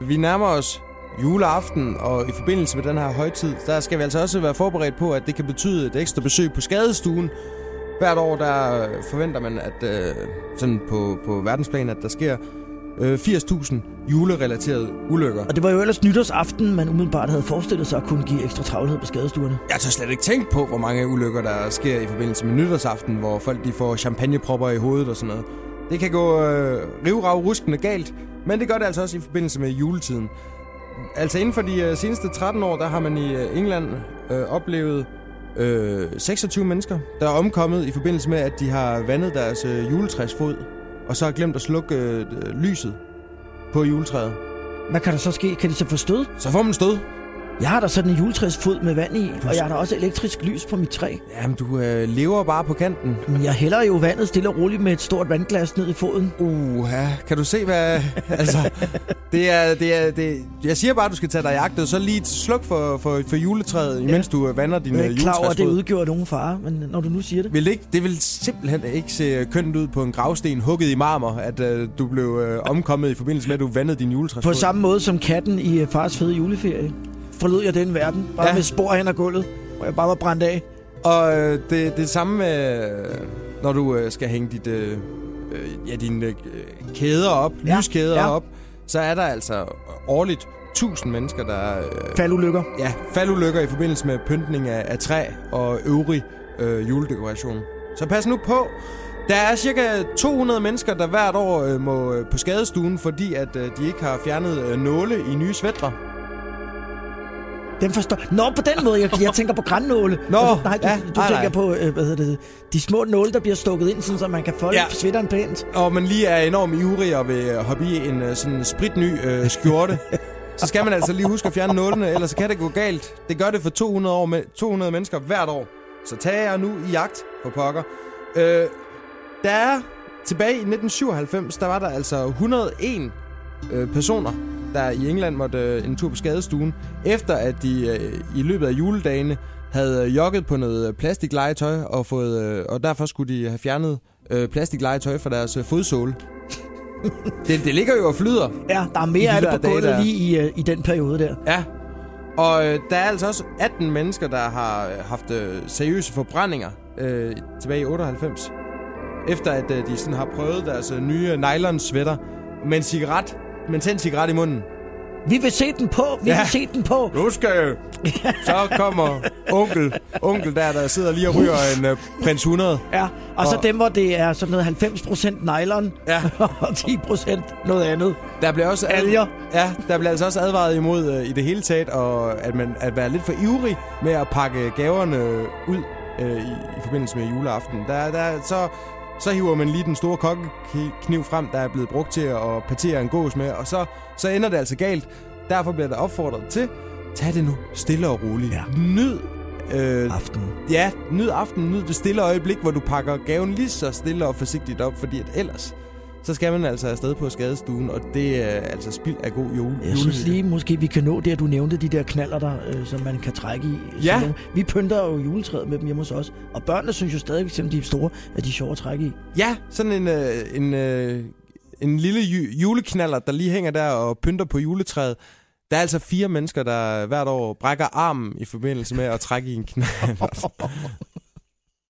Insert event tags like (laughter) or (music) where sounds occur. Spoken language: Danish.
Vi nærmer os juleaften, og i forbindelse med den her højtid, der skal vi altså også være forberedt på, at det kan betyde et ekstra besøg på skadestuen. Hvert år der forventer man, at øh, sådan på, på verdensplan, at der sker øh, 80.000 julerelaterede ulykker. Og det var jo ellers nytårsaften, man umiddelbart havde forestillet sig at kunne give ekstra travlhed på skadestuerne. Jeg tør slet ikke tænke på, hvor mange ulykker, der sker i forbindelse med nytårsaften, hvor folk de får champagnepropper i hovedet og sådan noget. Det kan gå øh, rivrav ruskende galt, men det gør det altså også i forbindelse med juletiden. Altså inden for de øh, seneste 13 år, der har man i øh, England øh, oplevet øh, 26 mennesker, der er omkommet i forbindelse med, at de har vandet deres øh, juletræsfod, og så har glemt at slukke øh, lyset på juletræet. Hvad kan der så ske? Kan de så få stød? Så får man stød. Jeg har da sådan en juletræsfod med vand i, og jeg har da også elektrisk lys på mit træ. Jamen, du øh, lever bare på kanten. Men jeg hælder jo vandet stille og roligt med et stort vandglas ned i foden. Uh, ja. Kan du se, hvad... (laughs) altså, det er, det er, det, jeg siger bare, at du skal tage dig i jagt, og så lige sluk for, for, for juletræet, imens ja. du øh, vander din Jeg er ikke klar over, at det juletræsfod. udgjorde nogen fare, men når du nu siger det. Vil det, ikke, det vil simpelthen ikke se kønt ud på en gravsten hugget i marmor, at øh, du blev øh, omkommet i forbindelse med, at du vandede din juletræsfod. På samme måde som katten i øh, fars fede juleferie. Forlod jeg den verden, bare Ja. med spor hen ad gulvet, hvor jeg bare var brændt af. Og øh, det, det samme med, øh, når du øh, skal hænge dit, øh, øh, ja, dine øh, kæder op, Ja, lyskæder ja. op, så er der altså årligt 1000 mennesker, der øh, Faldulykker. ja, faldulykker i forbindelse med pyntning af, af træ og øvrig øh, juledekoration. Så pas nu på. Der er cirka 200 mennesker, der hvert år øh, må øh, på skadestuen, fordi at øh, de ikke har fjernet øh, nåle i nye svætter. Den forstår... Nå, på den måde. Jeg, jeg (laughs) tænker på grænnåle. Nå, du, nej, du, ja, du nej, tænker nej. på, øh, hvad hedder det, de små nåle, der bliver stukket ind, sådan, så man kan folde Ja. sweateren pænt. og man lige er enormt ivrig og vil hoppe i en øh, sådan spritny øh, skjorte, så skal man altså lige huske at fjerne nålene, ellers så kan det gå galt. Det gør det for 200, år med, 200 mennesker hvert år. Så tag jer nu i jagt på pokker. Øh, der er tilbage i 1997, der var der altså 101 øh, personer, der i England måtte øh, en tur på skadestuen, efter at de øh, i løbet af juledagene havde øh, jogget på noget plastiklegetøj, og, fået, øh, og derfor skulle de have fjernet øh, plastiklegetøj fra deres øh, fodsåle. (laughs) det, det ligger jo og flyder. Ja, der er mere de af det på gulvet lige i, øh, i den periode der. Ja. Og øh, der er altså også 18 mennesker, der har øh, haft øh, seriøse forbrændinger øh, tilbage i 98. Efter at øh, de sådan har prøvet deres øh, nye nylon-sweater med en cigaret, med en tændt cigaret i munden. Vi vil se den på, vi Ja. vil se den på. Nu skal. Så kommer onkel, onkel der, der sidder lige og ryger en øh, prins 100. Ja, og så Og- dem, hvor det er sådan noget 90% nylon, Ja. (laughs) og 10% noget andet. Der bliver også Alger. Ja, der bliver altså også advaret imod øh, i det hele taget, og at man at være lidt for ivrig med at pakke gaverne ud øh, i, i forbindelse med juleaften. Der, der, så, så hiver man lige den store kokkekniv frem, der er blevet brugt til at patere en gås med, og så, så ender det altså galt. Derfor bliver der opfordret til, tag det nu stille og roligt. Ja. Nyd øh, Aften. Ja, nyd aftenen, nyd det stille øjeblik, hvor du pakker gaven lige så stille og forsigtigt op, fordi at ellers, så skal man altså afsted på skadestuen, og det er altså spild af god jule. Jeg synes lige, måske vi kan nå det, at du nævnte de der knaller der, øh, som man kan trække i. Ja. nogle. Vi pynter jo juletræet med dem hjemme hos os. Og børnene synes jo stadig, selvom de er store, at de er sjove at trække i. Ja, sådan en, øh, en, øh, en lille ju- juleknaller, der lige hænger der og pynter på juletræet. Der er altså fire mennesker, der hvert år brækker armen i forbindelse med at trække i en knaller. (laughs)